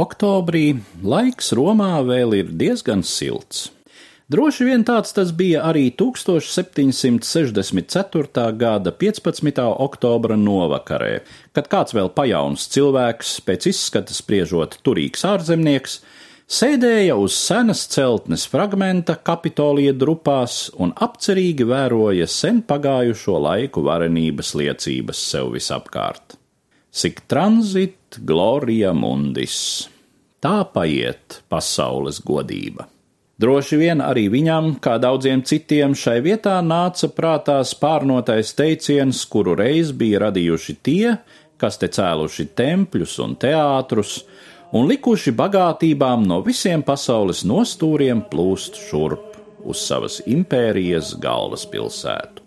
Oktobrī laiks Romā vēl ir diezgan silts. Droši vien tāds tas bija arī 1764. gada 15. oktobra novakarē, kad kāds vēl pajauns cilvēks, pēc izskata spriežot turīgs ārzemnieks, sēdēja uz senas celtnes fragmenta kapitolija drupās un apcerīgi vēroja sen pagājušo laiku varenības liecības sev visapkārt. Sik transit gloria mundis. Tā paiet pasaules godība. Droši vien arī viņam, kā daudziem citiem, šai vietā nāca prātā spārnotais teiciens, kuru reiz bija radījuši tie, kas te cēluši tempļus un teātrus, un likuši bagātībām no visiem pasaules nostūriem plūst šurp uz savas impērijas galvaspilsētu.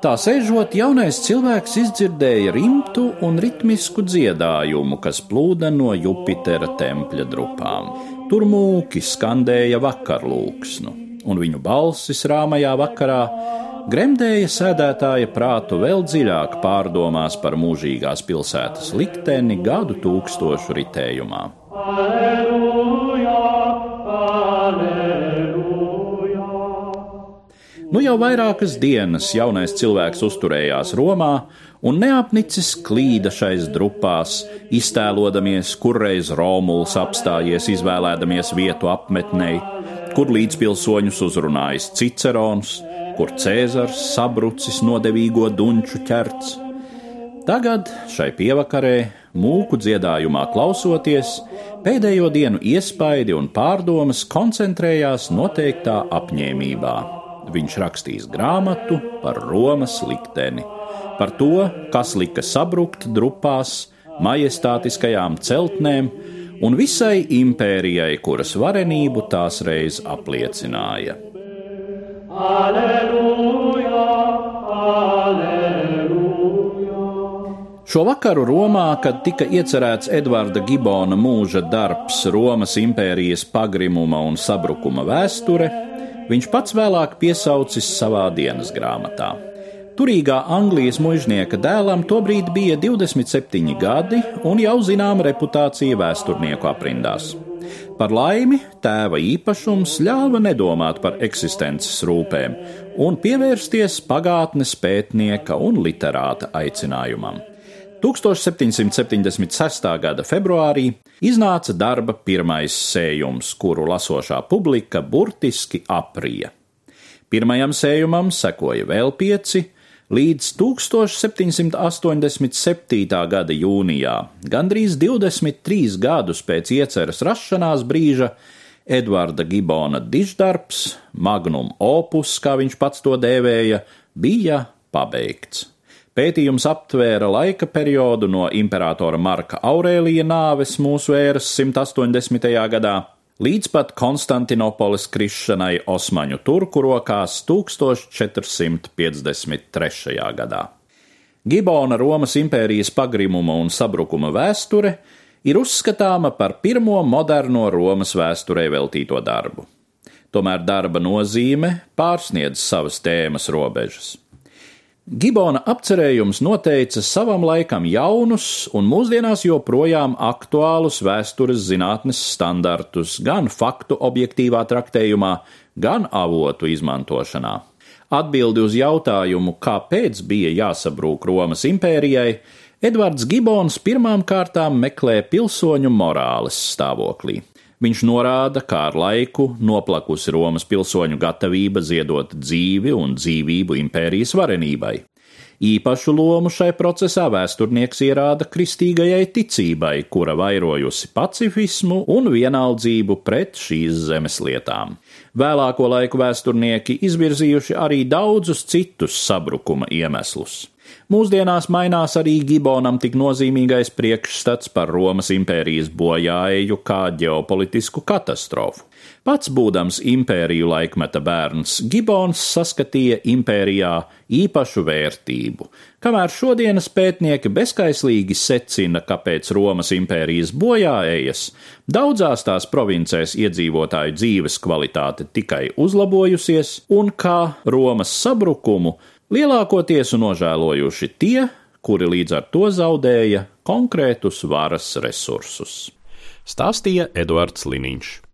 Tā sēžot, jaunais cilvēks izdzirdēja rimtu un ritmisku dziedājumu, kas plūda no Jupitera tempļa drupām. Tur mūki skandēja vakarlūksnu, un viņu balsis rāmajā vakarā gremdēja sēdētāja prātu vēl dziļāk pārdomās par mūžīgās pilsētas likteni gadu tūkstošu ritējumā. Alleluja, Nu jau vairākas dienas jaunais cilvēks uzturējās Romā un neapnicis klīda šais drupās, iztēlodamies, kurreiz Romuls apstājies izvēlēdamies vietu apmetnei, kur līdzpilsoņus uzrunājis Cicerons, kur Cēzars sabrucis nodevīgo dunču ķerts. Tagad, šai pievakarē, mūku dziedājumā klausoties, pēdējo dienu iespaidi un pārdomas koncentrējās noteiktā apņēmībā viņš rakstīs grāmatu par Romas likteni, par to, kas lika sabrukt drupās, majestātiskajām celtnēm un visai impērijai, kuras varenību tās reiz apliecināja. Aleluja, aleluja. Šo vakaru Romā, kad tika iecerēts Edvarda Gibona mūža darbs Romas impērijas pagrimuma un sabrukuma vēsture, viņš pats vēlāk piesaucis savā dienas grāmatā. Turīgā Anglijas mužnieka dēlam tobrīd bija 27 gadi un jau zināma reputācija vēsturnieku aprindās. Par laimi, tēva īpašums ļāva nedomāt par eksistences rūpēm un pievērsties pagātnes pētnieka un literāta aicinājumam. 1776. gada februārī iznāca darba pirmais sējums, kuru lasošā publika burtiski aprija. Pirmajam sējumam sekoja vēl pieci, līdz 1787. gada jūnijā, gandrīz 23 gadus pēc ieceras rašanās brīža, Edvarda Gibona diždarbs, magnum opus, kā viņš pats to dēvēja, bija pabeigts. Pētījums aptvēra laika periodu no imperatora Marka Aurēlija nāves mūsu ēras 180. gadā līdz pat Konstantinopoles krišanai Osmaņu turku rokās 1453. gadā. Gibona Romas impērijas pagrimuma un sabrukuma vēsture ir uzskatāma par pirmo moderno Romas vēsturē veltīto darbu. Tomēr darba nozīme pārsniedz savas tēmas robežas. Gibona apcerējums noteica savam laikam jaunus un mūsdienās joprojām aktuālus vēstures zinātnes standartus gan faktu objektīvā traktējumā, gan avotu izmantošanā. Atbildi uz jautājumu, kāpēc bija jāsabrūk Romas impērijai, Edvards Gibons pirmām kārtām meklē pilsoņu morāles stāvoklī. Viņš norāda, kā ar laiku noplakusi Romas pilsoņu gatavība ziedot dzīvi un dzīvību impērijas varenībai. Īpašu lomu šai procesā vēsturnieks ierāda kristīgajai ticībai, kura vairojusi pacifismu un vienaldzību pret šīs zemes lietām. Vēlāko laiku vēsturnieki izvirzījuši arī daudzus citus sabrukuma iemeslus. Mūsdienās mainās arī Gibonam tik nozīmīgais priekšstats par Romas impērijas bojāeju kā ģeopolitisku katastrofu. Pats būdams impēriju laikmeta bērns, Gibons saskatīja impērijā īpašu vērtību, kamēr šodienas pētnieki bezskaislīgi secina, kāpēc Romas impērijas bojāējas daudzās tās provincēs iedzīvotāju dzīves kvalitāte tikai uzlabojusies un kā Romas sabrukumu lielākoties nožēlojuši tie, kuri līdz ar to zaudēja konkrētus varas resursus. stāstīja Eduards Liniņš.